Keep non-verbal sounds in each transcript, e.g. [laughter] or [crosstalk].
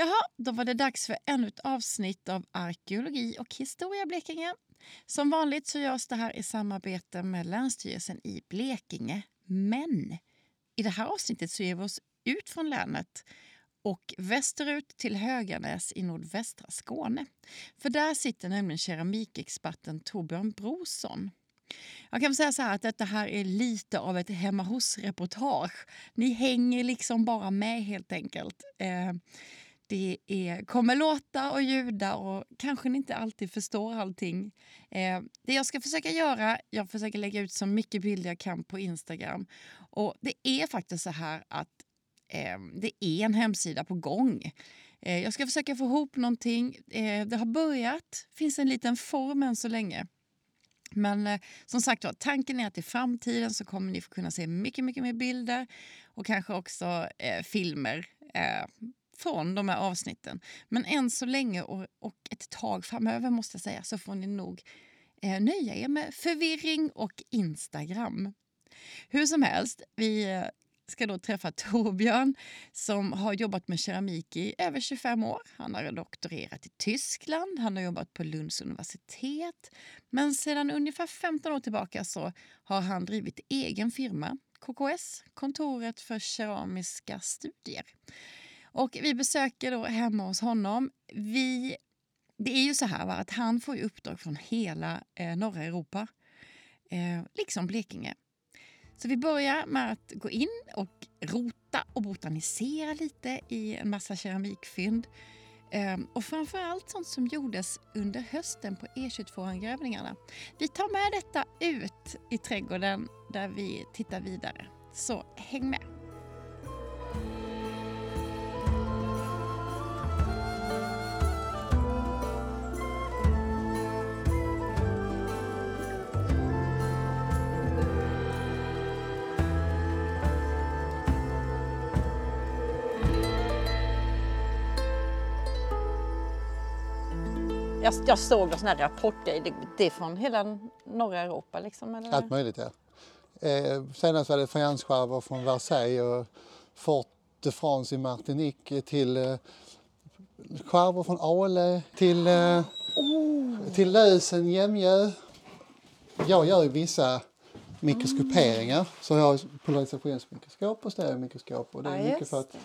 Jaha, då var det dags för ännu ett avsnitt av Arkeologi och historia Blekinge. Som vanligt så görs det här i samarbete med Länsstyrelsen i Blekinge. Men i det här avsnittet så ger vi oss ut från länet och västerut till Höganäs i nordvästra Skåne. För där sitter nämligen keramikexperten Torbjörn Brorsson. Jag kan säga så här att detta här är lite av ett hemma hos-reportage. Ni hänger liksom bara med helt enkelt. Eh, det är, kommer låta och ljuda och kanske ni inte alltid förstår allting. Eh, det jag ska försöka göra, jag försöker lägga ut så mycket bilder jag kan på Instagram. Och det är faktiskt så här att eh, det är en hemsida på gång. Eh, jag ska försöka få ihop någonting. Eh, det har börjat, finns en liten form än så länge. Men eh, som sagt tanken är att i framtiden så kommer ni få kunna se mycket, mycket mer bilder och kanske också eh, filmer eh, från de här avsnitten. Men än så länge och, och ett tag framöver måste jag säga så får ni nog eh, nöja er med förvirring och Instagram. Hur som helst, vi eh, ska då träffa Torbjörn som har jobbat med keramik i över 25 år. Han har doktorerat i Tyskland, han har jobbat på Lunds universitet. Men sedan ungefär 15 år tillbaka så har han drivit egen firma, KKS, Kontoret för keramiska studier. Och vi besöker då hemma hos honom. Vi, det är ju så här va, att han får uppdrag från hela eh, norra Europa, eh, liksom Blekinge. Så vi börjar med att gå in och rota och botanisera lite i en massa keramikfynd. Och och framförallt sånt som gjordes under hösten på E22-angrävningarna. Vi tar med detta ut i trädgården där vi tittar vidare. Så häng med! Jag, jag såg någon sån här rapport, det, det är från hela norra Europa liksom? Eller? Allt möjligt ja. Eh, senast var det fajansskärvor från Versailles och Fort de France i Martinique till eh, skärvor från Ale till, eh, oh. till Lösen, Jämjö. Jag gör ju vissa mikroskoperingar. Så jag har polarisationsmikroskop och stereomikroskop och det är ja, mycket för att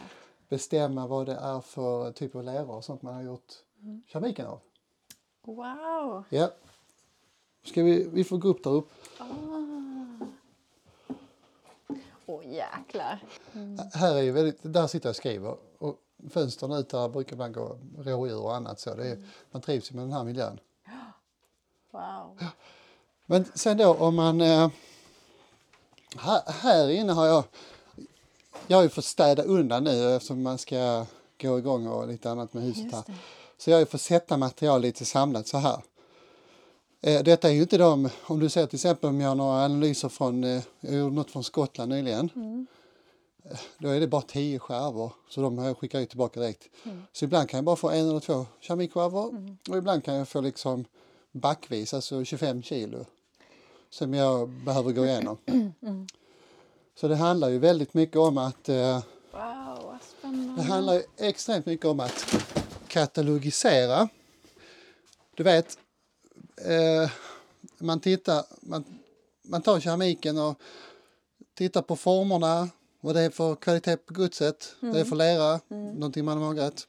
bestämma vad det är för typ av lera och sånt man har gjort mm. keramiken av. Wow! Ja. Ska vi, vi får gå upp där upp. Ah. Åh oh, jäklar. Mm. Här är ju väldigt, där sitter jag och skriver. Och fönstren ut där brukar ibland gå rådjur och annat så. Det är, mm. Man trivs med den här miljön. Wow. Men sen då om man... Eh, här, här inne har jag... Jag har ju fått städa undan nu eftersom man ska gå igång och lite annat med huset här. Så jag fått sätta material lite samlat så här. Eh, detta är ju inte de, om du ser till exempel om jag har några analyser från, eh, jag gjorde något från Skottland nyligen. Mm. Eh, då är det bara tio skärvor, så de har jag tillbaka direkt. Mm. Så ibland kan jag bara få en eller två keramikskärvor mm. och ibland kan jag få liksom backvis, alltså 25 kilo. Som jag behöver gå igenom. [clears throat] Mm. Så det handlar ju väldigt mycket om att... Eh, wow, det handlar ju extremt mycket om att katalogisera. Du vet, eh, man tittar, man, man tar keramiken och tittar på formerna, vad det är för kvalitet på godset, mm. vad det är för lera, mm. någonting man har magrat.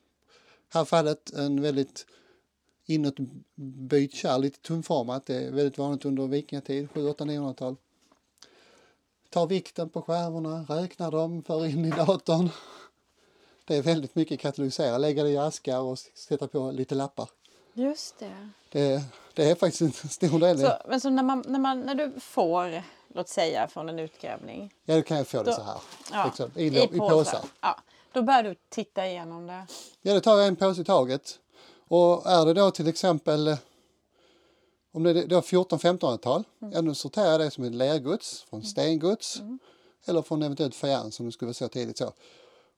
Här fallet en väldigt inåtböjt kärl, lite tunnformat. Det är väldigt vanligt under vikingatid, 7 8 900-tal. Tar vikten på skärvorna, räknar dem, för in i datorn. Det är väldigt mycket katalogisera, lägga det i askar och sätta på lite lappar. Just det. Det, det är faktiskt en [laughs] stor del. Så, men så när, man, när, man, när du får, låt säga från en utgrävning. Ja, då kan jag få det så här. Ja, liksom, I, i, i påsar. Ja, då börjar du titta igenom det. Ja, då tar jag en påse i taget. Och är det då till exempel om det är 14-1500-tal, mm. ja, då sorterar jag det som ett lergods från mm. stengods mm. eller från eventuellt fajans om det skulle vara så tidigt så.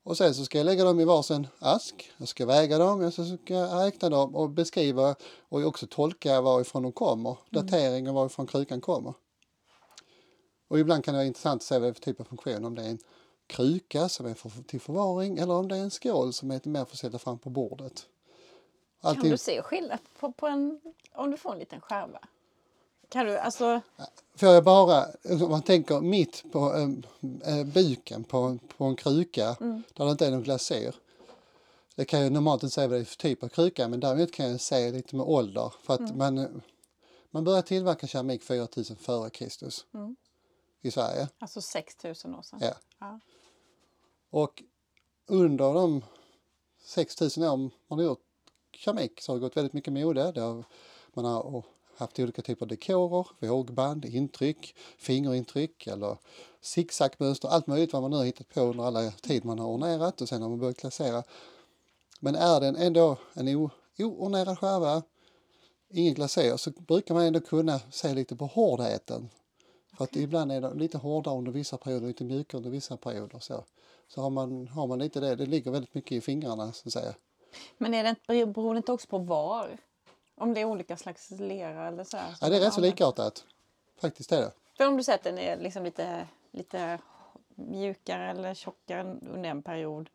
Och sen så ska jag lägga dem i varsin ask. Jag ska väga dem, jag ska räkna dem och beskriva och också tolka varifrån de kommer. Mm. Datering och varifrån krukan kommer. Och ibland kan det vara intressant att se vad det är för typ av funktion. Om det är en kruka som är för, till förvaring eller om det är en skål som är mer för att sätta fram på bordet. Allting... Kan du se skillnad på, på en, om du får en liten skärva? Kan du, alltså... Får jag bara, om man tänker mitt på äh, buken på, på en kruka mm. där det inte är någon glasyr. Det kan jag normalt inte säga vad det är för typ av kruka men däremot kan jag säga lite med ålder. För att mm. man, man började tillverka keramik 4000 före Kristus mm. i Sverige. Alltså 6000 år sedan? Ja. ja. Och under de 6000 år man har gjort keramik så har det gått väldigt mycket mode. Det har, man har haft olika typer av dekorer, vågband, intryck, fingerintryck eller zigzagmönster, allt möjligt vad man nu har hittat på under alla tid man har ornerat och sen har man börjat klassera. Men är den ändå en oornerad skärva, ingen glasyr, så brukar man ändå kunna se lite på hårdheten. För att ibland är det lite hårdare under vissa perioder, lite mjukare under vissa perioder. Så, så har, man, har man lite det, det ligger väldigt mycket i fingrarna så att säga. Men är det, beror det inte också på var? Om det är olika slags lera eller så? Här, ja, det är rätt så likartat. Faktiskt är det. För om du säger att den är liksom lite, lite mjukare eller tjockare under en period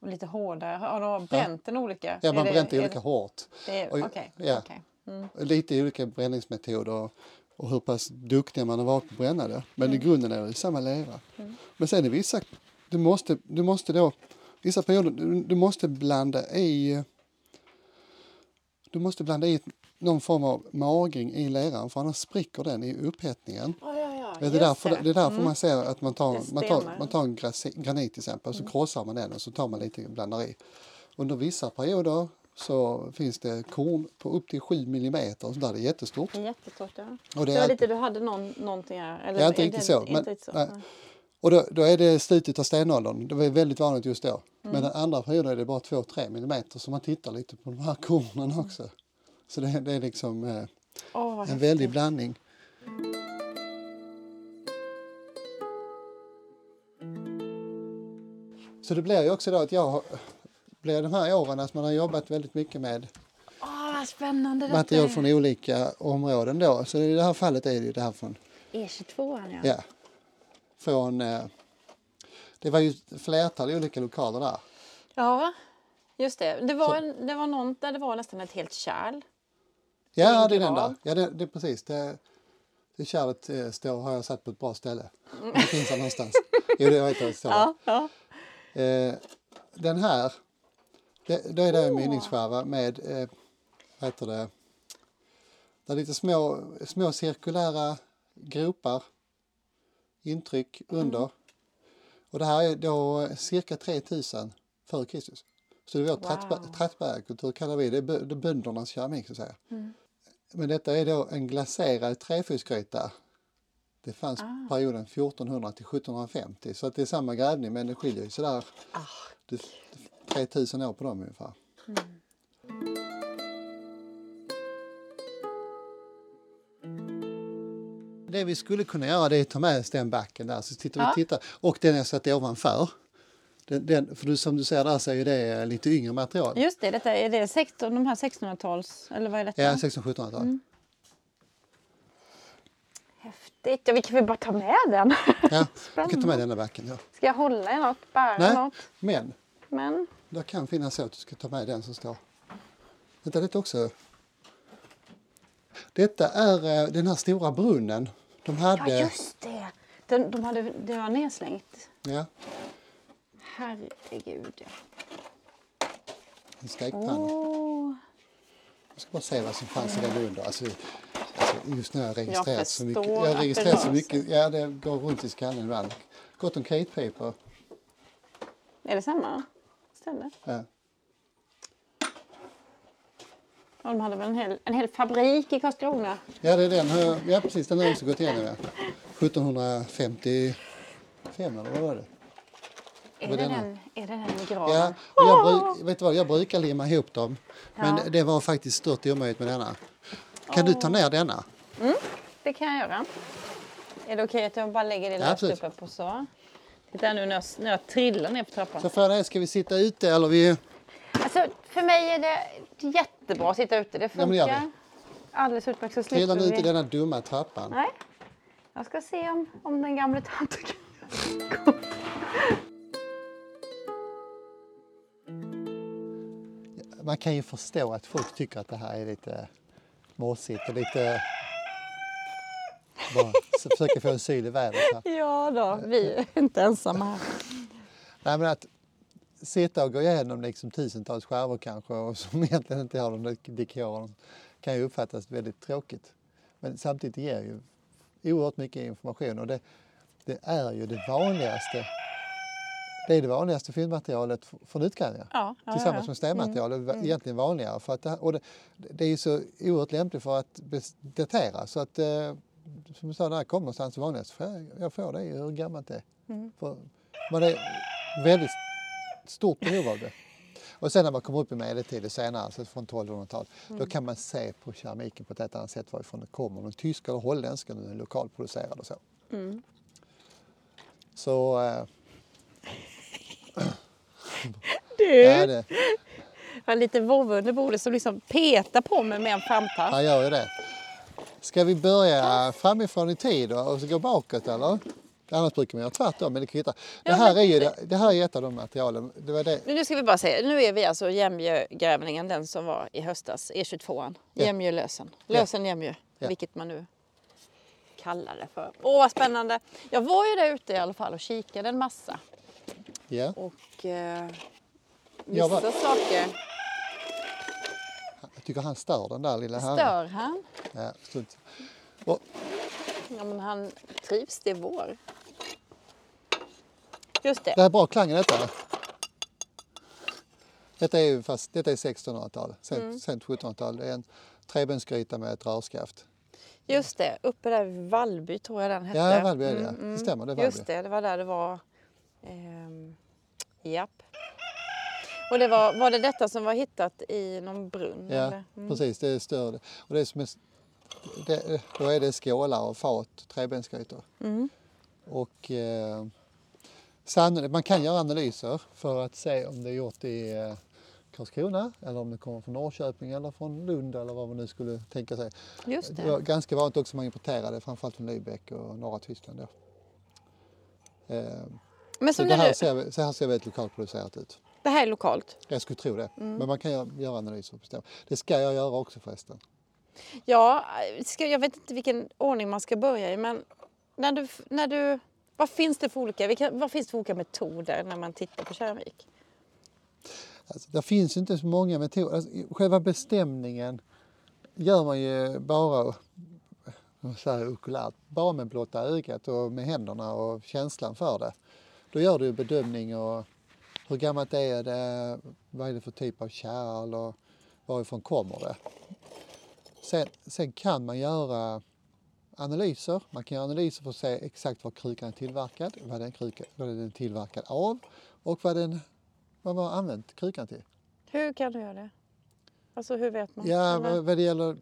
och lite hårdare. Har de bränt ja. den olika? Ja, man har bränt det, olika det, hårt. Okej. Okay, ja. okay. mm. Lite olika bränningsmetoder och hur pass duktiga man har varit på att bränna det. Men mm. i grunden är det samma lera. Mm. Men sen är vissa, du måste, du måste då, vissa perioder, du, du måste blanda i du måste blanda i någon form av magring i leran för annars spricker den i upphettningen. Oh, ja, ja. Det, är därför, det. det är därför mm. man ser att man tar, man tar, man tar en granit till exempel och så mm. krossar man den och så tar man lite och blandar i. Under vissa perioder så finns det korn på upp till 7 millimeter och sådär. Det är jättestort. Det är jättestort, ja. Och det, det var lite, du hade någon, någonting här? Eller, ja, inte riktigt så. Men, inte så. Nej. Och då, då, är det slutet av stenåldern. Det var väldigt vanligt just då. Mm. Men den andra perioden är det bara 2-3 millimeter så man tittar lite på de här kornen också. Så det, det är liksom eh, oh, en väldig blandning. Så det blir ju också då att jag blir de här åren att man har jobbat väldigt mycket med oh, spännande material från olika områden då. Så i det här fallet är det ju det här från E22 ja. ja. Från, eh, det var ju flertal olika lokaler där. Ja, just det. Det var, en, det var någon där det var nästan ett helt kärl. Ja, det är den där. Ja, det, det precis. Det, det kärlet eh, står, har jag satt på ett bra ställe. Det finns här någonstans. Jo, det jag. Det [laughs] ja, ja. Eh, den här, det, då är det en mynningsskärva med, eh, vad heter det, det är lite små, små cirkulära gropar, intryck under. Och det här är då cirka 3000 före Kristus. Så det är vår wow. trattbärarkultur kallar vi det, det är böndernas keramik så att säga. Mm. Men detta är då en glaserad träfysgryta. Det fanns ah. perioden 1400 till 1750 så att det är samma grävning men det skiljer ju sådär ah. 3000 år på dem ungefär. Mm. Det vi skulle kunna göra det är att ta med oss den backen där så tittar ja. vi tittar. Och den jag satt ovanför. Den, den, för du, som du ser där så är det lite yngre material. Just det, detta, är det 16, de här 1600-tals, eller vad är detta? Ja, 1600-1700-tal. Mm. Häftigt, ja, vi kan väl bara ta med den? Ja, vi kan ta med [laughs] denna backen. Ja. Ska jag hålla i något, bära Nej, något? men men det kan finnas så att du ska ta med den som står. Vänta lite också. Detta är eh, den här stora brunnen. De hade... Ja, just det! Den, de hade, det var nedslängt. Ja. Herregud. En stekpanna. Oh. Jag ska bara se vad som fanns i den under. Alltså, alltså just nu har jag registrerat så mycket. Jag har registrerat så mycket. Ja, det går runt i skallen ibland. Gott om Kate Paper. Är det samma ställe? Ja. Och de hade väl en hel, en hel fabrik i Karlskrona? Ja, det är den. Ja, precis. Den har jag också gått igenom. Ja. 1755 eller vad var det? Är det, den, är det den graven? Ja, jag, bruk, vet du vad, jag brukar limma ihop dem. Men ja. det var faktiskt stört omöjligt med denna. Kan oh. du ta ner denna? Mm, det kan jag göra. Är det okej okay att jag bara lägger det ja, löst uppe på så? Titta nu när jag, när jag trillar ner för trappan. Så frågan är, ska vi sitta ute eller vi... Alltså, för mig är det jättebra att sitta ute. Det funkar. Ja, det. Alldeles utmärkt. Redan vi... ut i denna dumma trappan. Nej. Jag ska se om, om den gamle tanten kan... Man kan ju förstå att folk tycker att det här är lite mossigt och lite... Bara försöker få en syl i vädret. Här. Ja då, vi är inte ensamma här. Nej, men att sitta och gå igenom liksom tusentals skärvor kanske och [laughs] som egentligen inte har de dekoren kan ju uppfattas väldigt tråkigt. Men samtidigt ger ju oerhört mycket information och det, det är ju det vanligaste det är det vanligaste fyndmaterialet från utgrävningar. Ja, ja, Tillsammans ja. med stenmaterial är mm. egentligen vanligare. För att det, och det, det är ju så oerhört lämpligt för att datera så att eh, som jag sa, när jag kommer någonstans vanligast jag, jag får det hur gammalt det är. Mm. För man är väldigt stort behov av det. Och sen när man kommer upp i medeltiden senare, alltså från 1200-talet, mm. då kan man se på keramiken på ett helt annat sätt varifrån den kommer. Om den tysk eller holländsk eller den är lokalproducerad och så. Mm. Så... Eh, [laughs] du! Ja, det. Jag har lite vovve under bordet som liksom petar på mig med en framtass. Ja, gör ju det. Ska vi börja framifrån i tid och så gå bakåt eller? Annars brukar man göra tvärtom, men det kvittar. Det, ja, här är ju, det här är ett av de materialen. Det var det. Nu ska vi bara säga, nu är vi alltså Jämjögrävningen, den som var i höstas, E22an. Ja. Jämjölösen. Lösen Jämjö, ja. vilket man nu kallar det för. Åh vad spännande! Jag var ju där ute i alla fall och kikade en massa. Ja. Och eh, vissa var... saker... Jag tycker han stör den där lilla herren. Stör han? Ja, strunt. Och... ja, men han trivs, det är vår. Just det. Det är bra klang i detta. Detta är ju fast, detta är 1600-tal, sent, mm. sent 1700-tal. Det är en trebensgryta med ett rörskaft. Just det, uppe där vid Vallby tror jag den hette. Ja, Vallby är det. Mm, mm. Det stämmer, det är Vallby. Just det, det var där det var. Ehm, japp. Och det var, var det detta som var hittat i någon brunn? Ja, mm. precis. Det är större. Och det som är, det, då är det skålar och fat, trebensgrytor. Mm. Och eh, man kan göra analyser för att se om det är gjort i eh, Karlskrona eller om det kommer från Norrköping eller från Lund eller vad man nu skulle tänka sig. Just det. det var ganska vanligt också man importerade framförallt från Lübeck och norra Tyskland då. Eh, Men så det här, du... ser, så här ser väldigt lokalproducerat ut. Det här är lokalt? Jag skulle tro det. Mm. Men man kan göra, göra analyser och bestämma. Det ska jag göra också förresten. Ja, ska, jag vet inte vilken ordning man ska börja i men när du, när du, vad finns det för olika, vilka, vad finns det för olika metoder när man tittar på keramik? Alltså, det finns inte så många metoder. Alltså, själva bestämningen gör man ju bara så här okulärt, bara med blotta ögat och med händerna och känslan för det. Då gör du bedömning och hur gammalt är det, vad är det för typ av kärl och varifrån kommer det. Sen, sen kan man göra analyser. Man kan göra analyser för att se exakt var krukan är tillverkad, vad den, kruka, vad den är tillverkad av och vad den vad man har använt krukan till. Hur kan du göra det? Alltså hur vet man? Ja, vad, vad det gäller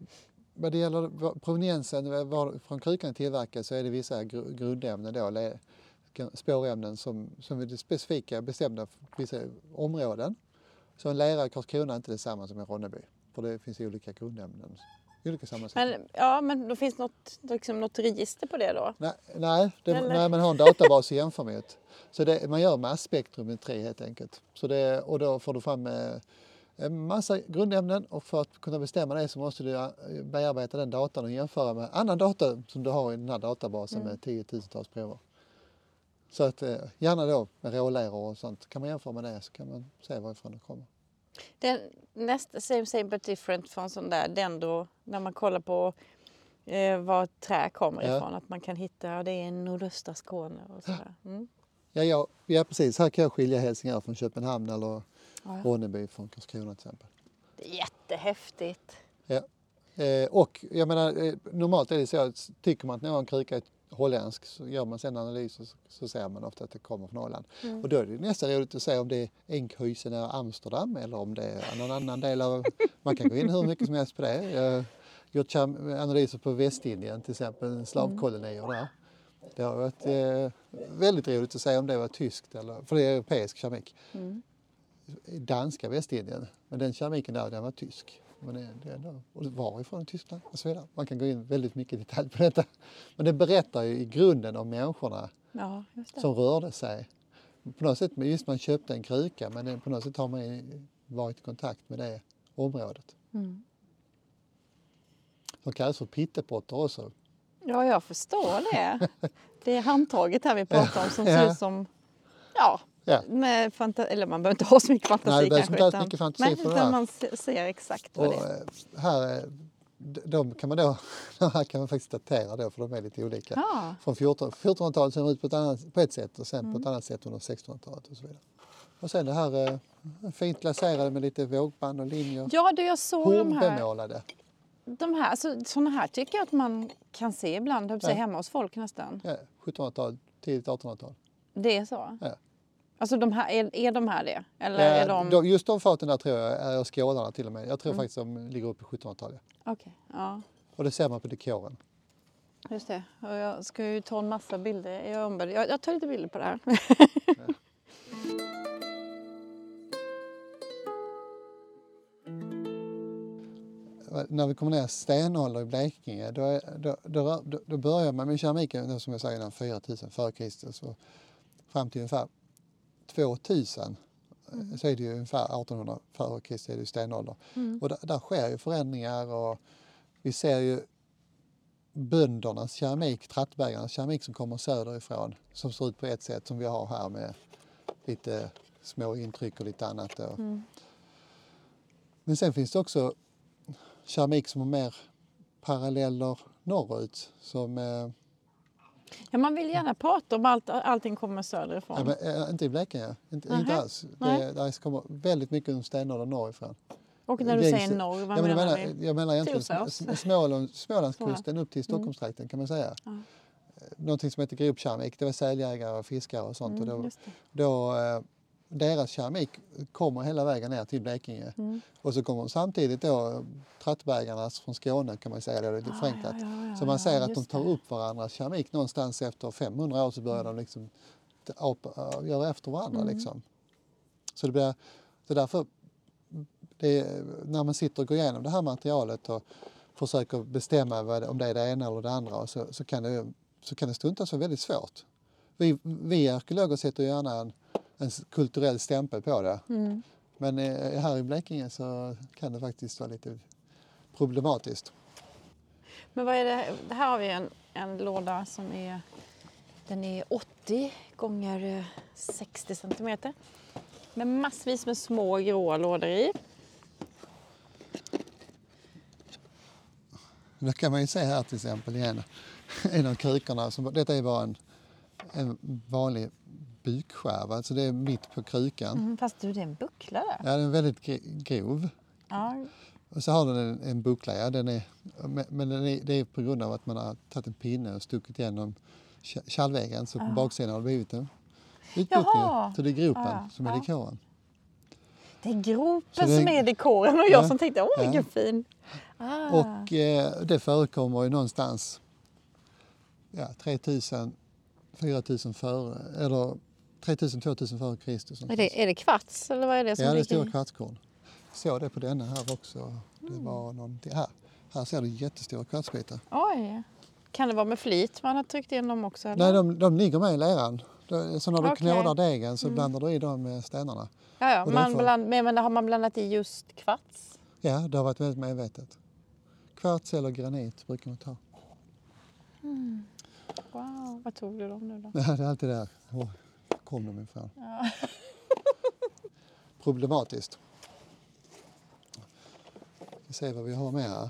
vad det gäller proveniensen var från krukan är tillverkad så är det vissa grundämnen då, spårämnen som, som är specifika bestämda för vissa områden. Så en lera i Karlskrona är inte detsamma som i Ronneby för det finns olika grundämnen. Men, ja, men då finns något, liksom något register på det då? Nej, nej, det, nej man har en databas att jämföra med. Så det, man gör masspektrometri helt enkelt. Så det, och då får du fram eh, en massa grundämnen och för att kunna bestämma det så måste du eh, bearbeta den datan och jämföra med annan data som du har i den här databasen mm. med tiotusentals prover. Så att eh, gärna då med råläror och sånt. Kan man jämföra med det så kan man se varifrån det kommer. Den nästa same same but different från sån där dendro när man kollar på eh, var trä kommer ja. ifrån. Att man kan hitta, det är nordöstra Skåne och sådär. Mm. Ja, ja, ja, precis. Här kan jag skilja Helsingör från Köpenhamn eller ja. Ronneby från Karlskrona till exempel. Det är jättehäftigt. Ja. Eh, och jag menar, eh, normalt är det så att tycker man att någon kruka är holländsk så gör man sen analyser så, så ser man ofta att det kommer från Holland. Mm. Och då är det nästan roligt att se om det är Enkhuizen eller Amsterdam eller om det är någon annan del av... Man kan gå in hur mycket som helst på det. Har gjort analyser på Västindien till exempel, slavkolonier där. Det har varit eh, väldigt roligt att se om det var tyskt eller, för det är europeisk keramik. Mm. Danska Västindien, men den keramiken där den var tysk. Men det, det ändå, och varifrån Tyskland och så vidare. Man kan gå in väldigt mycket i detalj på detta. Men det berättar ju i grunden om människorna ja, som rörde sig. På något sätt, visst man köpte en kruka men på något sätt har man varit i kontakt med det området. Mm. De kallas för pittepotter också. Ja, jag förstår det. [laughs] Det är handtaget här vi pratar om som ser ut som... Ja, Ja. med fanta- eller man behöver inte ha så mycket fantasi Nej, det kanske. inte alls mycket fantasi nej, för det utan här. man se- ser exakt vad Och det är. eh, här, de kan man då, [laughs] de här kan man faktiskt datera då för de är lite olika. Ja. Från 14 1400-talet ser de ut på ett, annat, på ett sätt och sen Mm. på ett annat sätt under 1600-talet och så vidare. Och sen det här eh, fint glaserade med lite vågband och linjer. Ja, du, jag såg de här. Hornbemålade. De här alltså, såna här tycker jag att man kan se ibland, Ja. hemma hos folk nästan. Ja, 1700-tal, tidigt 1800-tal. Det är så? Ja. Alltså de här, är, är de här det? Eller är de... de, just de faten där tror jag är skålarna till och med. Jag tror Mm. faktiskt de ligger uppe i 1700-talet. Okej, ja. Och det ser man på dekoren. Just det. Och jag ska ju ta en massa bilder. Jag, jag, jag tar lite bilder på det här. [laughs] när vi kommer ner stenålder i Blekinge då, är, då, då, då, börjar man med keramiken som jag säger innan 4000 före Kristus och fram till ungefär 2000 Mm. så är det ju ungefär 1800 före Kristus är det stenålder. Mm. Och där, där sker ju förändringar och vi ser ju böndernas keramik, trattbägarnas keramik som kommer söderifrån som ser ut på ett sätt som vi har här med lite små intryck och lite annat. Mm. Men sen finns det också keramik som har mer paralleller norrut. Som, eh, Ja, man vill gärna prata om allt, allting kommer söderifrån. ja, men, eh, inte i Blekinge, inte, inte Nähä, alls. nej. Det, där kommer väldigt mycket under stenåldern norrifrån. och när du Längs- säger norr, vad ja, men jag, menar menar, du? jag menar egentligen Småland, Smålandskusten upp till Stockholmstrakten kan man säga. Ja. Eh, Någonting som heter gropkeramik, det var säljägare och fiskare och sånt. Mm, och då, eh, deras keramik kommer hela vägen ner till Blekinge. Mm. Och så kommer samtidigt då trattbägarnas från Skåne kan man säga, det är lite förenklat. Ah, ja, ja, Så man ser ja, att de tar upp varandras keramik någonstans efter 500 år så börjar de liksom äh, göra efter varandra. Mm. Liksom. Så det blir, så därför, det är, när man sitter och går igenom det här materialet och försöker bestämma vad om det är det ena eller det andra så, så, kan, det, så kan det stundtals vara väldigt svårt. Vi, vi arkeologer sätter gärna en, en kulturell stämpel på det. Mm. Men eh, här i Blekinge så kan det faktiskt vara lite problematiskt. Men vad är det? det här har vi en, en låda som är, den är 80 gånger eh, 60 centimeter. Med massvis med små gråa lådor i. Då kan man ju se här till exempel igen [laughs] en av krukorna. Som, detta är bara en, en vanlig bukskärva, alltså det är mitt på krukan. Mm, fast du, det är en buckla där. Ja, den är väldigt gr- grov. Ja, Och så har den en, en buckla, ja, den är, men den är, det är på grund av att man har tagit en pinne och stuckit igenom kä- kärlväggen så på baksidan har det blivit en utbuktning. Så det är gropen Ja, som är ja. dekoren. det är gropen det- som är dekoren och jag Ja, som tänkte, åh ja. vilken fin. Ah. Och eh, det förekommer ju någonstans ja, 3000, 4000 före, eller 3000, 2000 före Kristus. är, det, är det kvarts eller vad är det som Ja, det är stora kvartskorn. Såg det på denna här också. Det Mm. var någonting här. Här ser du jättestora kvartsbitar. Oj. Kan det vara med flit man har tryckt in dem också? Eller? Nej, de, de ligger med i leran. Så när du. Mm. knådar degen så blandar du i dem med stenarna. ja, ja. Man för- bland, men har man blandat i just kvarts? Ja, det har varit väldigt medvetet. Kvarts eller granit brukar man ta. Wow, vad tog du dem nu då? Det är alltid där. Kom de ifrån? [laughs] Problematiskt. Vi se vad vi har mer här.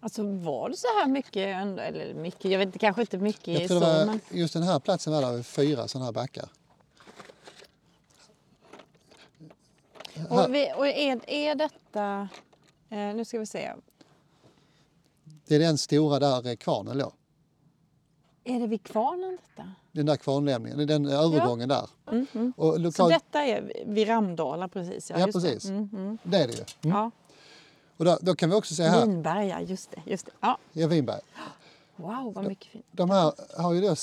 Alltså var det så här mycket, eller mycket, jag vet inte, kanske inte mycket Jag tror så, det var, men just den här platsen var där fyra sådana här backar. Här, och, vi, och är, är detta, eh, nu ska vi se, det är den stora där eh, kvarnen låg. är det vid kvarnen detta? Den där kvarnlämningen, den övergången där. Mm, mm. Och Så lokalt, detta är vid Ramdala precis? Ja, just precis. Det. Mm, mm. det är det ju. Mm. Ja. Och då, då kan vi också se här, Vinberga, just det. Just det. Ja. ja, Vinberg. Wow, vad mycket fint. De här har ju då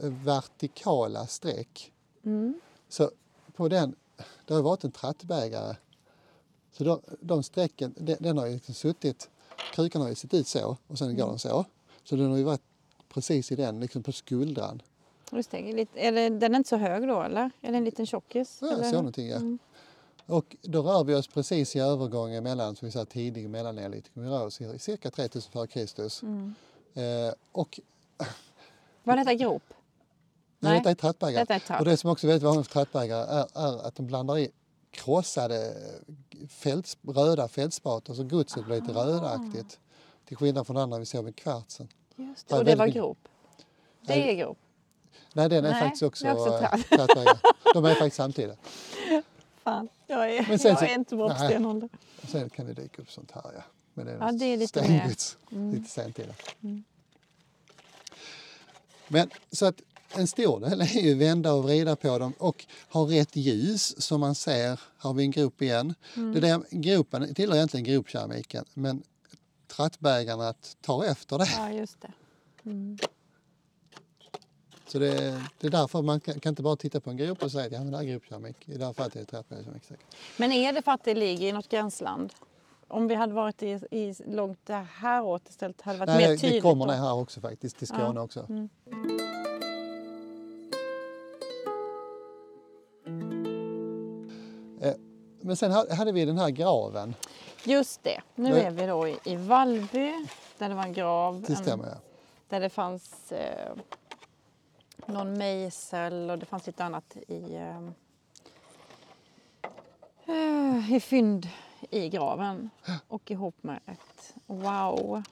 vertikala streck. Mm. Så på den, det har varit en trattbägare. Så de, de strecken, den, den har ju liksom suttit, krukan har ju sett ut så och sen går den så. Så den har ju varit precis i den, liksom på skuldran. Det, lite, är det, den är inte så hög då eller? Är det en liten tjockis? Ja, jag någonting ja. Mm. Och då rör vi oss precis i övergången mellan som vi sa, tidig rör oss i cirka 3000 f.Kr. Mm. Eh, och [laughs] Var detta grop? Nej, Nej, detta är trattbaggar. detta är tratt. Och det som också är väldigt vanligt för trattbaggar är, är att de blandar i krossade fälts, röda fältspatar så godset blir lite rödaktigt. Till skillnad från andra vi såg med kvartsen. Just det. Och det var grop? Det är grop? Nej, den är Nej, faktiskt också, är också trattbaggar. De är faktiskt samtida. Fan, jag är, Men sen jag så- är inte bra på stenålder. Sen kan det dyka upp sånt här ja. Men det är, Ja, det är lite mer- stengods, lite sentida. Men så att en stor del är ju vända och vrida på dem och ha rätt ljus som man ser. Har vi en grop igen. Det där, gropen tillhör egentligen gropkeramiken men trattbägarna tar efter det. Ja, just det. Så det, det är därför man kan, kan inte bara titta på en grop och säga att ja, men det här är gropkeramik. I det är det säkert. Men är det för att det ligger i något gränsland? Om vi hade varit i, i långt det här åt istället hade det varit Nej, mer det, tydligt. det kommer ner här också faktiskt, till Skåne också. Eh, Men sen ha- hade vi den här graven. Just det. Nu är vi då i, i Vallby där det var en grav. Det stämmer ja. Där det fanns eh, någon mejsel och det fanns lite annat i, eh, eh, i fynd i graven. [gasps] Och ihop med ett wow.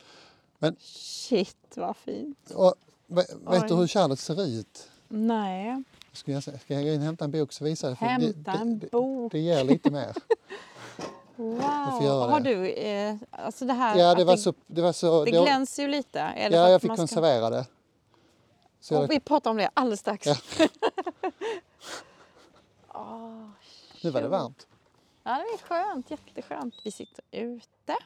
Men- Shit vad fint. Och, ve- vet du Oj. hur Charlotte ser ut? Nej, Ska jag, ska jag in hämta en bok så visar jag? Hämta det, en det, bok. det ger lite mer. [laughs] Wow. det. Har du, eh, alltså det här, Ja, det var så... Det, var så, det det- glänser ju lite. Det ja, jag fick konservera det. Så jag, vi pratar om det alldeles strax. Ja. Åh, [laughs] nu var det varmt. Ja, det är skönt. Jätteskönt. Vi sitter ute.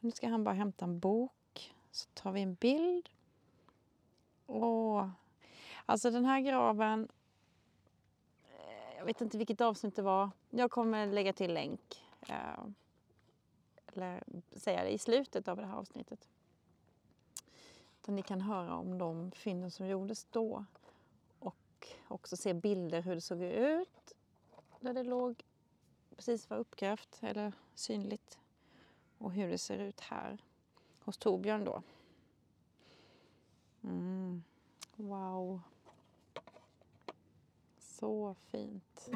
Nu ska han bara hämta en bok. Så tar vi en bild. Åh. Alltså den här graven. eh, Jag vet inte vilket avsnitt det var. Jag kommer lägga till länk. eh, Eller säga det i slutet av det här avsnittet. Där ni kan höra om de fynden som gjordes då. Och också se bilder hur det såg ut. Där det låg precis var uppgrävt eller synligt. Och hur det ser ut här hos Torbjörn då. Mm. Wow. Så fint.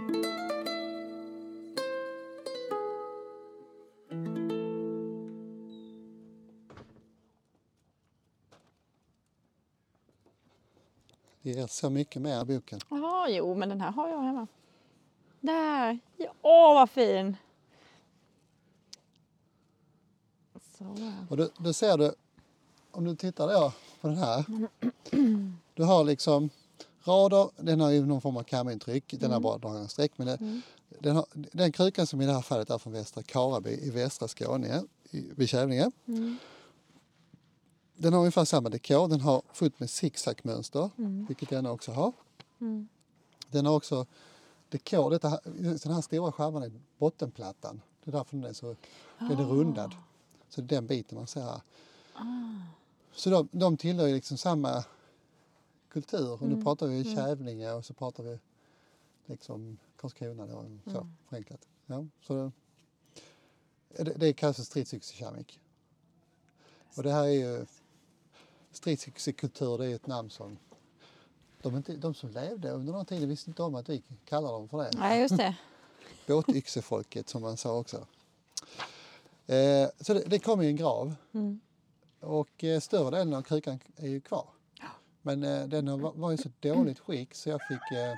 Det ger så mycket mer boken. Ja, jo, men den här har jag hemma. Där! Ja, Åh, vad fin! Så. Och då, då ser du, om du tittar då på den här. [clears throat] Du har liksom rader, den har ju någon form av kamintryck, den har bara några streck. Men det, den, har, den krukan som i det här fallet är från Västra Karaby i västra Skåne, i, vid Kävlinge. Den har ungefär samma dekor, den har fullt med zigzagmönster, vilket den också har. Den har också dekor, detta, den här stora skärvan är bottenplattan. Det är därför den är så den är rundad. Så det är den biten man ser här. Så de, de tillhör ju liksom samma kultur. Och nu pratar vi Kävlinge och så pratar vi liksom Karlskrona då, så förenklat. Ja, så det, det, kallas för stridsyxekeramik. Och det här är ju stridsyxekultur, det är ett namn som de, inte, de som levde under den tiden visste inte om att vi kallar dem för det. Nej, just det. [laughs] Båtyxefolket som man sa också. Eh, så det, det kom i en grav Mm. och eh, större delen av krukan är ju kvar. Men eh, den var, var i så dåligt skick så jag fick, eh,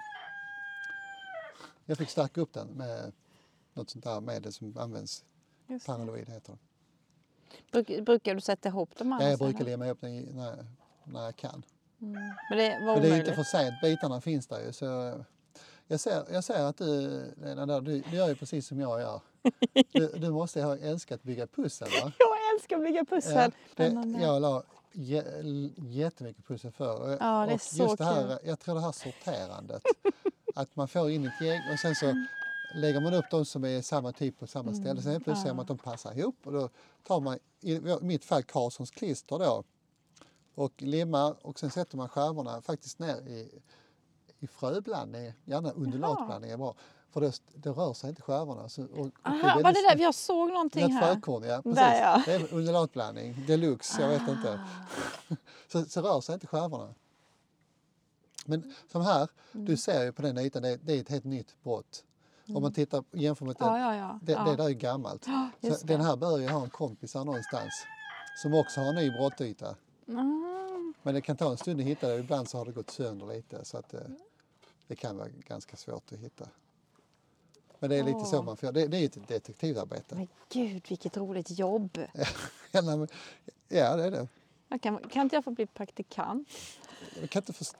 jag fick stärka upp den med något sånt där medel som används. Paranoid heter det. Bruk, brukar du sätta ihop de andra? Ja, jag brukar limma ihop den i- när, när jag kan. Men det Men det är inte för sent, bitarna finns där ju. Så jag, ser, jag ser att du, Lena, där, du, du gör ju precis som jag gör. Du, du måste ha älskat bygga pussel va? [laughs] Jag älskar att bygga pussel. Ja, det, jag la jä- jättemycket pussel för. Och, Ja, det är och så just det kul. här, Jag tror det här sorterandet. att man får in ett gäng och sen så lägger man upp de som är samma typ på samma ställe. Sen helt plötsligt ser man att de passar ihop och då tar man, i mitt fall, Karlssons klister då och limmar och sen sätter man skärvorna faktiskt ner i, i fröblandning, gärna undulatblandning är bra. För då, då rör sig inte skärvorna. Så, och, och Aha, var det där? Jag såg någonting här. frökorn, ja. Precis. Där, ja. Det är undulatblandning, deluxe, jag vet inte. Ah. [laughs] Så, så rör sig inte skärvorna. Men som här, Mm. du ser ju på den ytan, det, det är ett helt nytt brott. Om man tittar jämför med Ja, ja, ja. det, det där är gammalt. Så den här bör ju ha en kompis här någonstans som också har en ny brottyta. Mm. Men det kan ta en stund att hitta det. Ibland så har det gått sönder lite så att eh, det kan vara ganska svårt att hitta. Men det är lite så Åh. man får det, det är ju ett detektivarbete. Men gud, vilket roligt jobb. [laughs] ja, det är det. Kan, kan inte jag få bli praktikant? Jag kan inte först...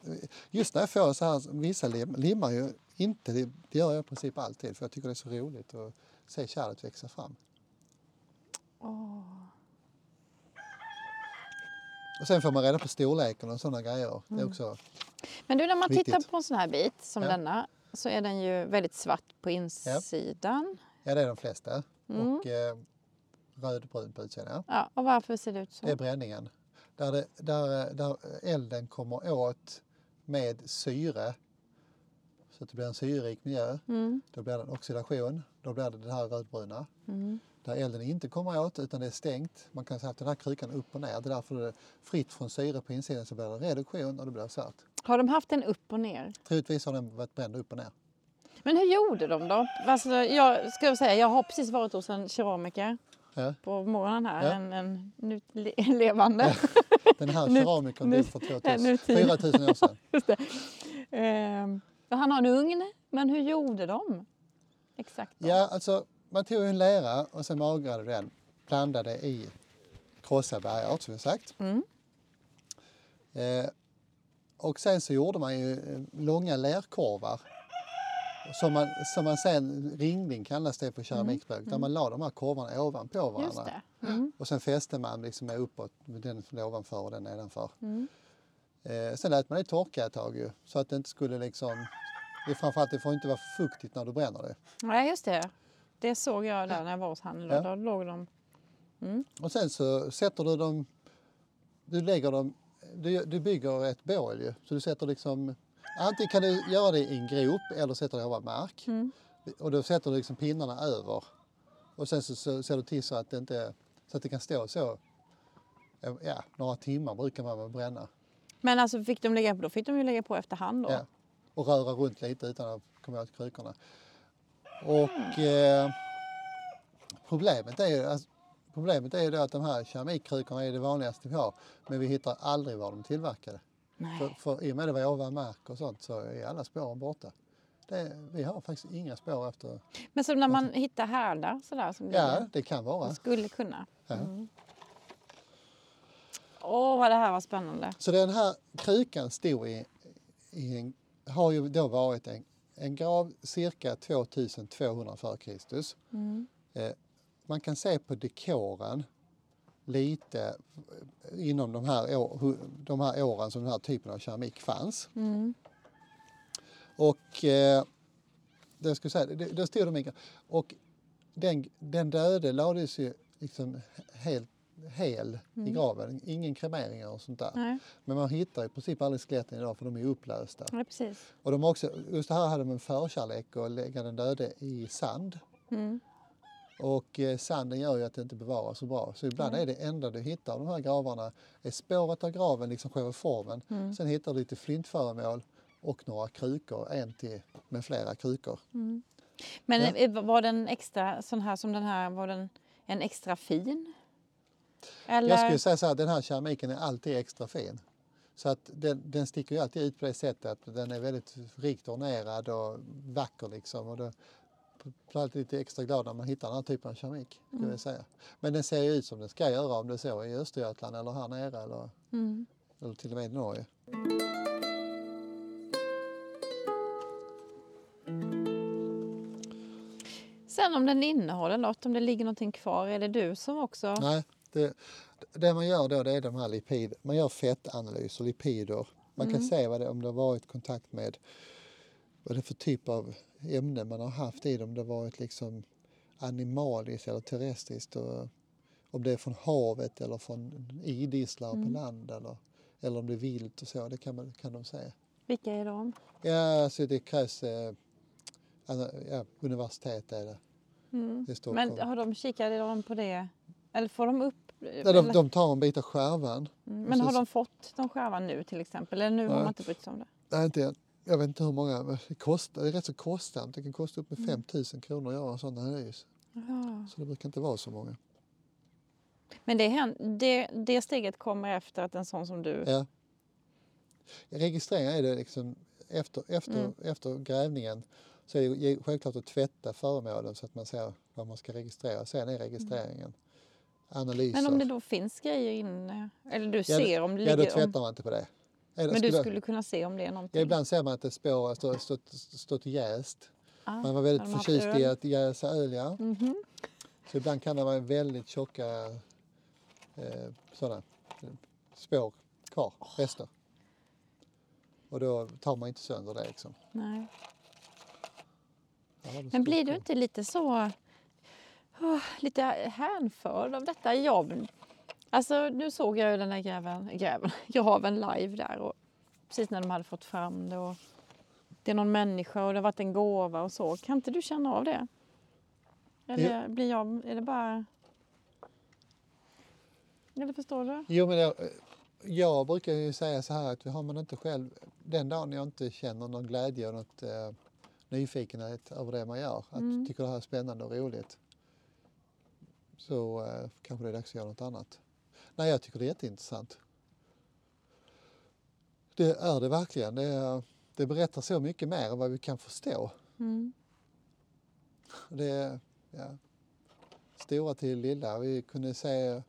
Just när jag får så här, vissa lim, limmar ju inte, det, det gör jag i princip alltid för jag tycker det är så roligt att se kärlet växa fram. Åh. Och sen får man reda på storleken och sådana grejer. Det är också, Men du, när man Viktigt. tittar på en sån här bit som Ja. denna så är den ju väldigt svart på insidan. ja, det är de flesta. Mm. Och eh, rödbrun på utsidan. Ja. Ja, och varför ser det ut så? Det är bränningen. Där, det, där, där elden kommer åt med syre. Så att det blir en syrerik miljö. Mm. Då blir det en oxidation. Då blir det det här rödbruna. Mm. Där elden inte kommer åt utan det är stängt. Man kan säga att den här krukan upp och ner. Det är därför det är fritt från syre på insidan så blir det reduktion och det blir svart. Har de haft den upp och ner? Troligtvis har den varit bränd upp och ner. Men hur gjorde de då? Alltså, jag ska säga, jag har precis varit hos en keramiker Ja. på morgonen här. Ja. En, en nu le- [laughs] levande. Den här [laughs] keramikern dog för nu 2000, tid. 4000 år sedan. [laughs] Just och han har en ugn. Men hur gjorde de? Exakt. då? Ja, alltså man tog en lera och sen magrade den, blandade i krossad bergart som vi sagt. Mm. Eh, och sen så gjorde man ju eh, långa lerkorvar som man, som man sen, ringling kallas det på keramikspråk, där man la de här korvarna ovanpå Mm. Just varandra. det. Mm. Och sen fäste man liksom med uppåt, den ovanför och den nedanför. Mm. Eh, sen lät man det torka ett tag ju, så att det inte skulle liksom, det framförallt det får inte vara fuktigt när du bränner det. Nej, just det. Det såg jag där när jag var hos han. Då, Ja. då låg de... Och sen så sätter du dem, du lägger dem, du, du bygger ett bål ju. Så du sätter liksom, antingen kan du göra det i en grop eller sätter det ovan mark. Mm. Och då sätter du liksom pinnarna över. Och sen så, så ser du till så att det inte, så att det kan stå så, ja, några timmar brukar man väl bränna. Men alltså fick de lägga på, då fick de ju lägga på efterhand då. Ja. Och röra runt lite utan att komma åt krukorna. Och eh, problemet är ju alltså, Problemet är ju då att de här keramikkrukorna är det vanligaste vi har. Men vi hittar aldrig var de är tillverkade. Nej. För, för i och med det var ovan mark och sånt så är alla spåren borta. Det, vi har faktiskt inga spår efter... Men så när man hittar härdar sådär som Ja, ligger, det kan vara. man skulle kunna. Ja. Åh, vad det här var spännande. Så den här krukan stod i, i en, har ju då varit en, en grav cirka 2200 f.Kr. Mm. Eh, man kan se på dekoren lite eh, inom de här, år, de här åren som den här typen av keramik fanns. Mm. Och eh, det jag säga, det, det stod de i, och den, den döde lades ju liksom helt hel i graven, ingen kremeringar och sånt där. Nej, Men man hittar i princip aldrig skeletten idag för de är upplösta. nej, precis. Och de också, just här hade de en förkärlek att lägga den döde i sand. Mm. Och eh, sanden gör ju att det inte bevaras så bra. Så ibland är det enda du hittar av de här gravarna är spåret av graven, liksom själva formen. Mm. Sen hittar du lite flintföremål och några krukor, en till med flera krukor. Men Ja. eh, var den extra, sån här som den här, var den en extra fin? Eller? Jag skulle säga så här, den här keramiken är alltid extra fin. Så att den, den sticker ju alltid ut på det sättet att den är väldigt rikt ornerad och vacker liksom. Och då blir alltid lite extra glad när man hittar den här typen av keramik. Skulle jag säga. Men den ser ju ut som den ska göra om det är så i Östergötland eller här nere eller, Mm. eller till och med i Norge. Sen om den innehåller något, om det ligger någonting kvar, är det du som också... Nej, det, det man gör då det är de här lipid, man gör fettanalyser, lipider. Man kan se vad det, om det har varit kontakt med vad det för typ av ämne man har haft i dem. Om det har varit liksom animaliskt eller terrestriskt. Och om det är från havet eller från idisslar på land eller, eller om det är vilt och så. Det kan, man, kan de säga. Vilka är de? Ja, alltså det krävs eh, Alltså, ja, universitet är det Mm. i Stockholm. Men har de kikat på det? Eller får de upp? ja, de, de tar en bit av skärvan. Mm. Men har så- de fått de skärvan nu till exempel? Eller nu har Nej. man inte brytt sig om det? Nej, inte än. Jag vet inte hur många, men det, kostar, det är rätt så kostsamt. Det kan kosta upp med Mm. 5 000 kronor att göra en sån analys. Ja. Så det brukar inte vara så många. Men det, det, det steget kommer efter att en sån som du... Ja. Registrering är det liksom efter, efter, Mm. efter grävningen så är det självklart att tvätta föremålen så att man ser vad man ska registrera. Sen är registreringen. Analyser. Men om det då finns grejer inne? Eller du Ja, ser om det ja, då ligger... tvättar man inte på det. Men du skulle- kunna se om det är någonting? Ja, ibland ser man att det spår stått, stått, stått jäst. Ah, Man var väldigt förtjust i att jäsa öl, ja. Mhm. Så ibland kan det vara väldigt tjocka eh, sådana spår kvar, rester. Och då tar man inte sönder det liksom. Nej. Ja, det Men blir du inte lite så... åh, lite hänförd av detta jobb? Alltså, nu såg jag ju den där gräven, gräven, graven [laughs] live där och precis när de hade fått fram det. Och det är någon människa och det har varit en gåva och så. Kan inte du känna av det? Eller blir jag... Är det bara... Eller förstår du? Jo, men jag, jag brukar ju säga så här att har man inte själv, den dagen jag inte känner någon glädje och något eh, nyfikenhet över det man gör, att Mm. tycker det här är spännande och roligt, så eh, kanske det är dags att göra något annat. Nej, jag tycker det är jätteintressant. Det är det verkligen. Det, det berättar så mycket mer än vad vi kan förstå. Mm. Det är ja, stora till lilla. Vi kunde se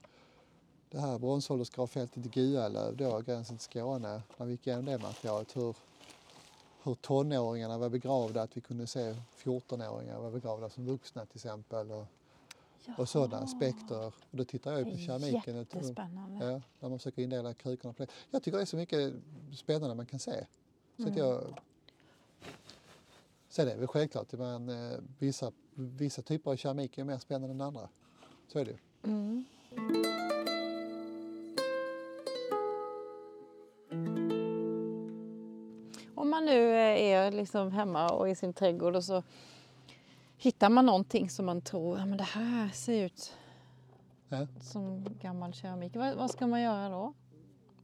det här bronsåldersgravfältet i Gualöv, då, gränsen till Skåne, när vi gick igenom det materialet. Hur, hur tonåringarna var begravda, att vi kunde se 14-åringar var begravda som vuxna till exempel. Och, och sådana aspekter. Och då tittar jag ju på keramiken. Jättespännande. Ja, när man försöker indela krukorna på det. Jag tycker det är så mycket spännande man kan se. Så att jag... Sen är det väl själklart att man, eh, vissa, vissa typer av keramik är mer spännande än andra. Så är det ju. Mm. Om man nu eh, är liksom hemma och i sin trädgård och så hittar man någonting som man tror, ja men det här ser ut Ja. som gammal keramik. Vad, vad ska man göra då?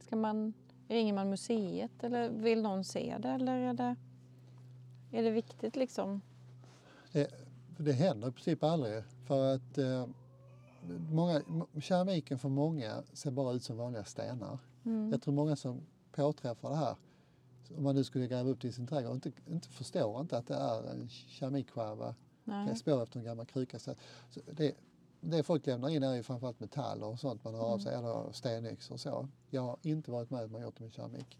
Ska man, ringer man museet eller vill någon se det eller är det, är det viktigt liksom? Det, det händer i princip aldrig. För att eh, många, keramiken för många ser bara ut som vanliga stenar. Mm. Jag tror många som påträffar det här, om man nu skulle gräva upp det i sin trädgård, inte, inte förstår inte att det är en keramikskärva Nej. spår efter en gammal kruka. Så det, det folk lämnar in är ju framförallt metaller och sånt man hör av sig, eller stenyxor och så. Jag har inte varit med om att man gjort det med keramik.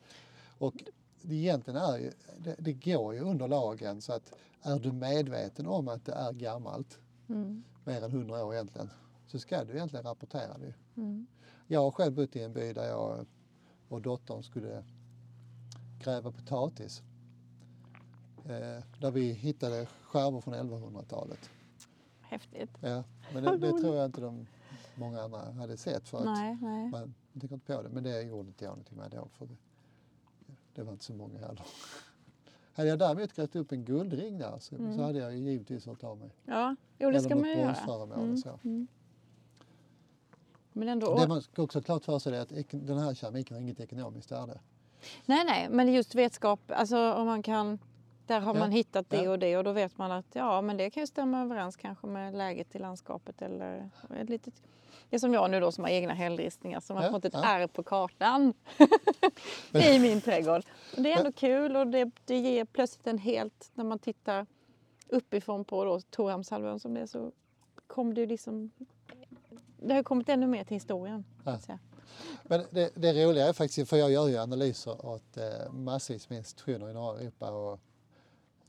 Och det egentligen är ju, det, det går ju under lagen så att är du medveten om att det är gammalt, Mm. mer än 100 år egentligen, så ska du egentligen rapportera det. Mm. Jag har själv bott i en by där jag och dottern skulle gräva potatis. Eh, där vi hittade skärvor från 1100-talet. Häftigt. Ja, men det, det tror jag inte de många andra hade sett för att Nej, nej. man tänker inte på det. Men det gjorde inte jag någonting med då för det, det var inte så många heller. [laughs] Hade jag däremot grävt upp en guldring där så, Mm. så hade jag ju givetvis hört av mig. Ja, jo det Eller ska man ju göra. Mm, så. mm. Men ändå, Det man ska också klart för sig är att den här keramiken har inget ekonomiskt värde. nej, nej, men just vetskap, alltså om man kan, där har Ja, man hittat det och det och då vet man att ja, men det kan ju stämma överens kanske med läget i landskapet eller ett litet, det är som jag nu då som har egna hällristningar som har Ja, fått ett ja. R på kartan [laughs] i min trädgård. Och det är ändå kul och det, det ger plötsligt en helt, när man tittar uppifrån på då Torhamnshalvön som det är så kom det ju liksom, det har kommit ännu mer till historien. Men det, det roliga är faktiskt, för jag gör ju analyser åt eh, massvis med institutioner i norra Europa och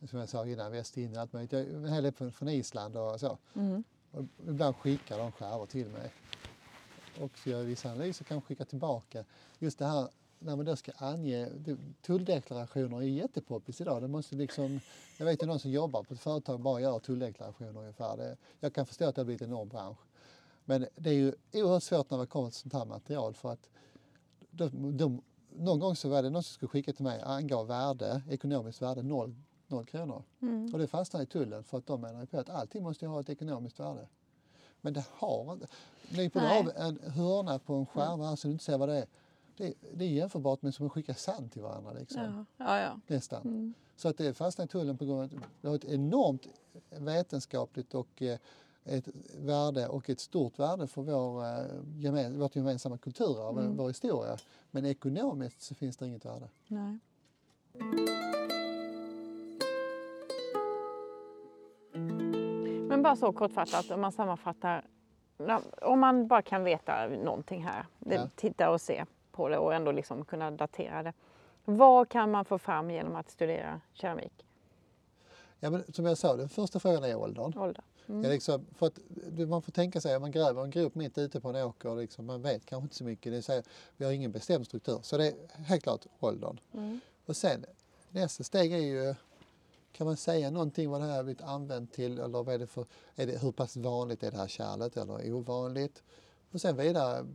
som jag sa innan, Västindien och allt möjligt. Jag är en hel del från, Island och så. Mm. Och ibland skickar de skärvor till mig. Och så gör jag vissa analyser kan skicka tillbaka. Just det här när man då ska ange, tulldeklarationer är jättepoppis idag. Det måste liksom, jag vet ju någon som jobbar på ett företag bara gör tulldeklarationer ungefär. Det, jag kan förstå att det har blivit en enorm bransch. Men det är ju oerhört svårt när det kommer till sånt här material för att de, de, någon gång så var det någon som skulle skicka till mig, angav värde, ekonomiskt värde 0, noll kronor. Mm. Och det fastnar i tullen för att de menar på att allting måste ha ett ekonomiskt värde. Men det har inte. Nyper du av en hörna på en skärva här så du inte ser vad det är. Det, det är jämförbart med som att skicka sand till varandra liksom. Ja, ja, ja. Nästan. Mm. Så att det fastnar i tullen på grund av att det har ett enormt vetenskapligt och eh, ett värde och ett stort värde för vår, eh, gemen, vårt gemensamma kulturarv, Mm. vår historia. Men ekonomiskt så finns det inget värde. Nej. Men bara så kortfattat om man sammanfattar. Om man bara kan veta någonting här, Ja. titta och se på det och ändå liksom kunna datera det. Vad kan man få fram genom att studera keramik? Ja, men som jag sa, den första frågan är åldern. Ålder. Ja, liksom, för att man får tänka sig, om man gräver en grop mitt ute på en åker, liksom, man vet kanske inte så mycket. Det säger, vi har ingen bestämd struktur. Så det är helt klart åldern. Mm. Och sen nästa steg är ju, kan man säga någonting vad det här har blivit använt till eller vad är det för, är det, hur pass vanligt är det här kärlet eller ovanligt? Och sen vidare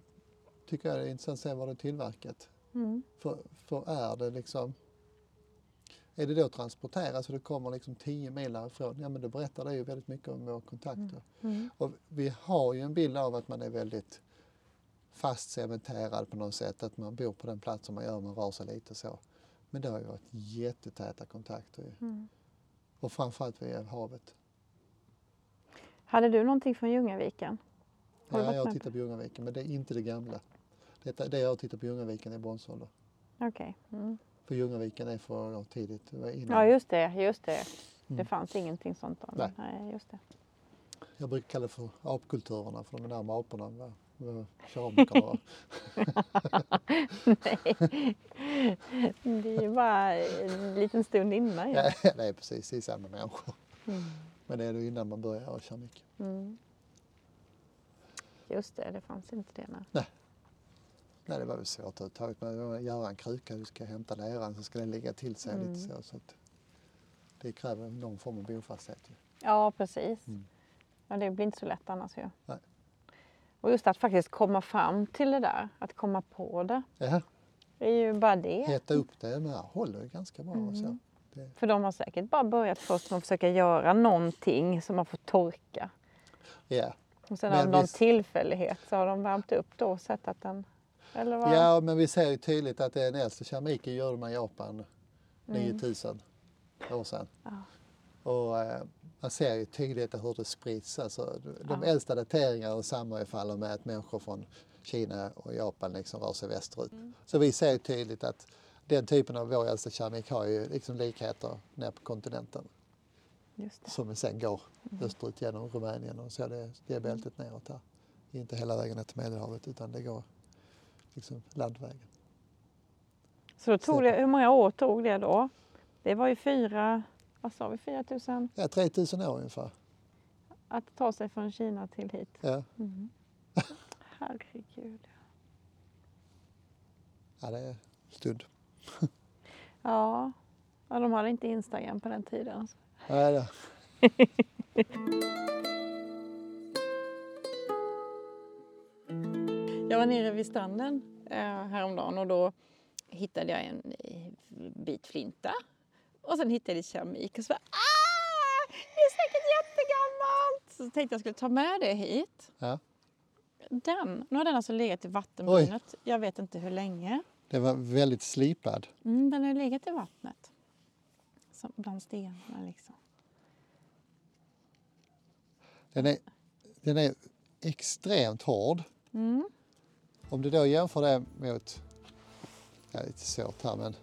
tycker jag det är intressant att se var det är tillverkat. Mm. För, för är det liksom, är det då transporterat så det kommer liksom 10 mil därifrån, ja men då berättar det ju väldigt mycket om våra kontakter. Mm. Och vi har ju en bild av att man är väldigt fast cementerad på något sätt, att man bor på den platsen man gör, man rör sig lite så. Men det har ju varit jättetäta kontakter. Mm. Och framförallt via havet. Hade du någonting från Ljungaviken? Ja, varit jag har tittat på Ljungaviken men det är inte det gamla. Detta, det jag har tittat på Ljungaviken är bronsålder. Okej. Mm. För Ljungaviken är för tidigt. Det innan. Ja, just det. Just det. Det Mm. fanns ingenting sånt då. Nej. Nej, just det. Jag brukar kalla det för apkulturerna för de är närmare aporna var. Nej. Det är ju bara en liten stund innan. Ja. Ja, det är precis, det är samma människor. Mm. Men det är det innan man börjar göra keramik. Mm. Just det, det fanns inte det. Nej. Nej, det var väl svårt överhuvudtaget. Men göra en kruka, du ska hämta leran så ska den ligga till sig Mm. lite så. så att det kräver någon form av bofasthet. ju. Ja, precis. Mm. Ja, det blir inte så lätt annars ju. Nej. Och just att faktiskt komma fram till det där, att komma på det. Ja, Det är ju bara det. heta upp det, men det håller ganska bra. och Så. Mm. Det, För de har säkert bara börjat först med att försöka göra någonting som har fått torka. ja. Och sen Men av någon visst- tillfällighet så har de värmt upp då och sett att den... Eller vad? ja, men vi ser ju tydligt att den äldsta keramiken gjorde man i Japan Mm. 9000 år sedan. Ja. Och eh, man ser ju tydligt hur det sprids. Alltså, de Ja. äldsta dateringarna sammanfaller med att människor från Kina och Japan liksom rör sig västerut. Mm. Så vi ser ju tydligt att den typen av vår äldsta keramik har ju liksom likheter ner på kontinenten som sen går Mm. österut genom Rumänien och så det, det bältet neråt här. Inte hela vägen ner till Medelhavet utan det går liksom landvägen. Så då tog det, hur många år tog det då? Det var ju fyra, vad sa vi, 4 000 Ja, 3000 år ungefär. att ta sig från Kina till hit. Ja, Mm. [laughs] Herregud. ja det är stund. [laughs] Ja. ja, de hade inte Instagram på den tiden. alltså. Ja, det. [laughs] Jag var nere vid stranden eh, häromdagen och då hittade jag en bit flinta. Och sen hittade jag lite keramik och så bara, ah, det är säkert jättegammalt! Så tänkte jag skulle ta med det hit. Ja. Den, nu har den alltså legat i vattenbrynet. Jag vet inte hur länge. det var väldigt slipad. Mm, den har legat i vattnet. Som bland stenarna liksom. Den är, den är extremt hård. Mm. Om du då jämför det mot, ja, lite svårt här men,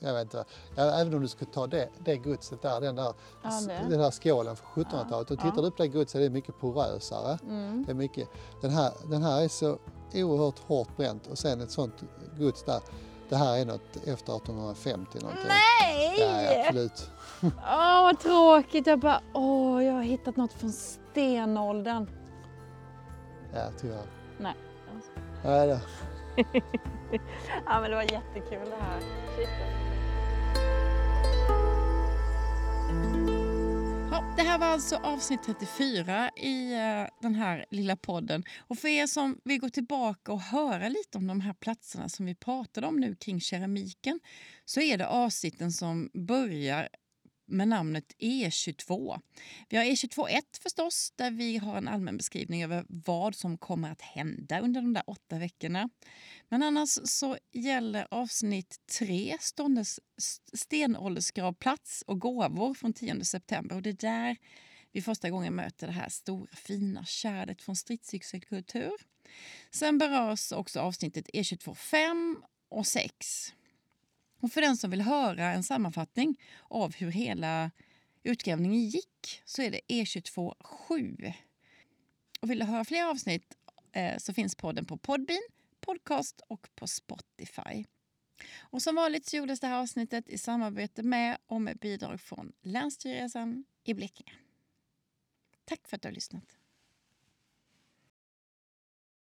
jag, vet- inte, även om du skulle ta det, det godset där, den där, Ja, den där skålen från 1700-talet och Ja. tittar du på det godset, det är mycket porösare. Mm. Det är mycket, den, här, den här är så oerhört hårt bränt och sen ett sånt gods där, det här är något efter 1850 någonting. Nej! Ja, absolut. [laughs] Åh, vad tråkigt. Jag bara, åh, jag har hittat något från stenåldern. Ja, tyvärr. Nej. Ja, det. [laughs] Ja, men det var jättekul det här. Shit. Ja, Det här var alltså avsnitt 34 i uh, den här lilla podden. Och för er som vill gå tillbaka och höra lite om de här platserna som vi pratade om nu kring keramiken så är det avsnitten som börjar med namnet E22. Vi har E22.1 förstås, där vi har en allmän beskrivning över vad som kommer att hända under de där åtta veckorna. Men annars så gäller avsnitt 3 stenåldersgravplats och gåvor från 10 september. Och det är där vi första gången möter det här stora fina kärlet från stridsyxekultur. Sen berörs också avsnittet E22.5 och 6 och för den som vill höra en sammanfattning av hur hela utgrävningen gick så är det E22 7. Och vill du höra fler avsnitt eh, så finns podden på Podbean, Podcast och på Spotify. Och som vanligt så gjordes det här avsnittet i samarbete med och med bidrag från Länsstyrelsen i Blekinge. Tack för att du har lyssnat.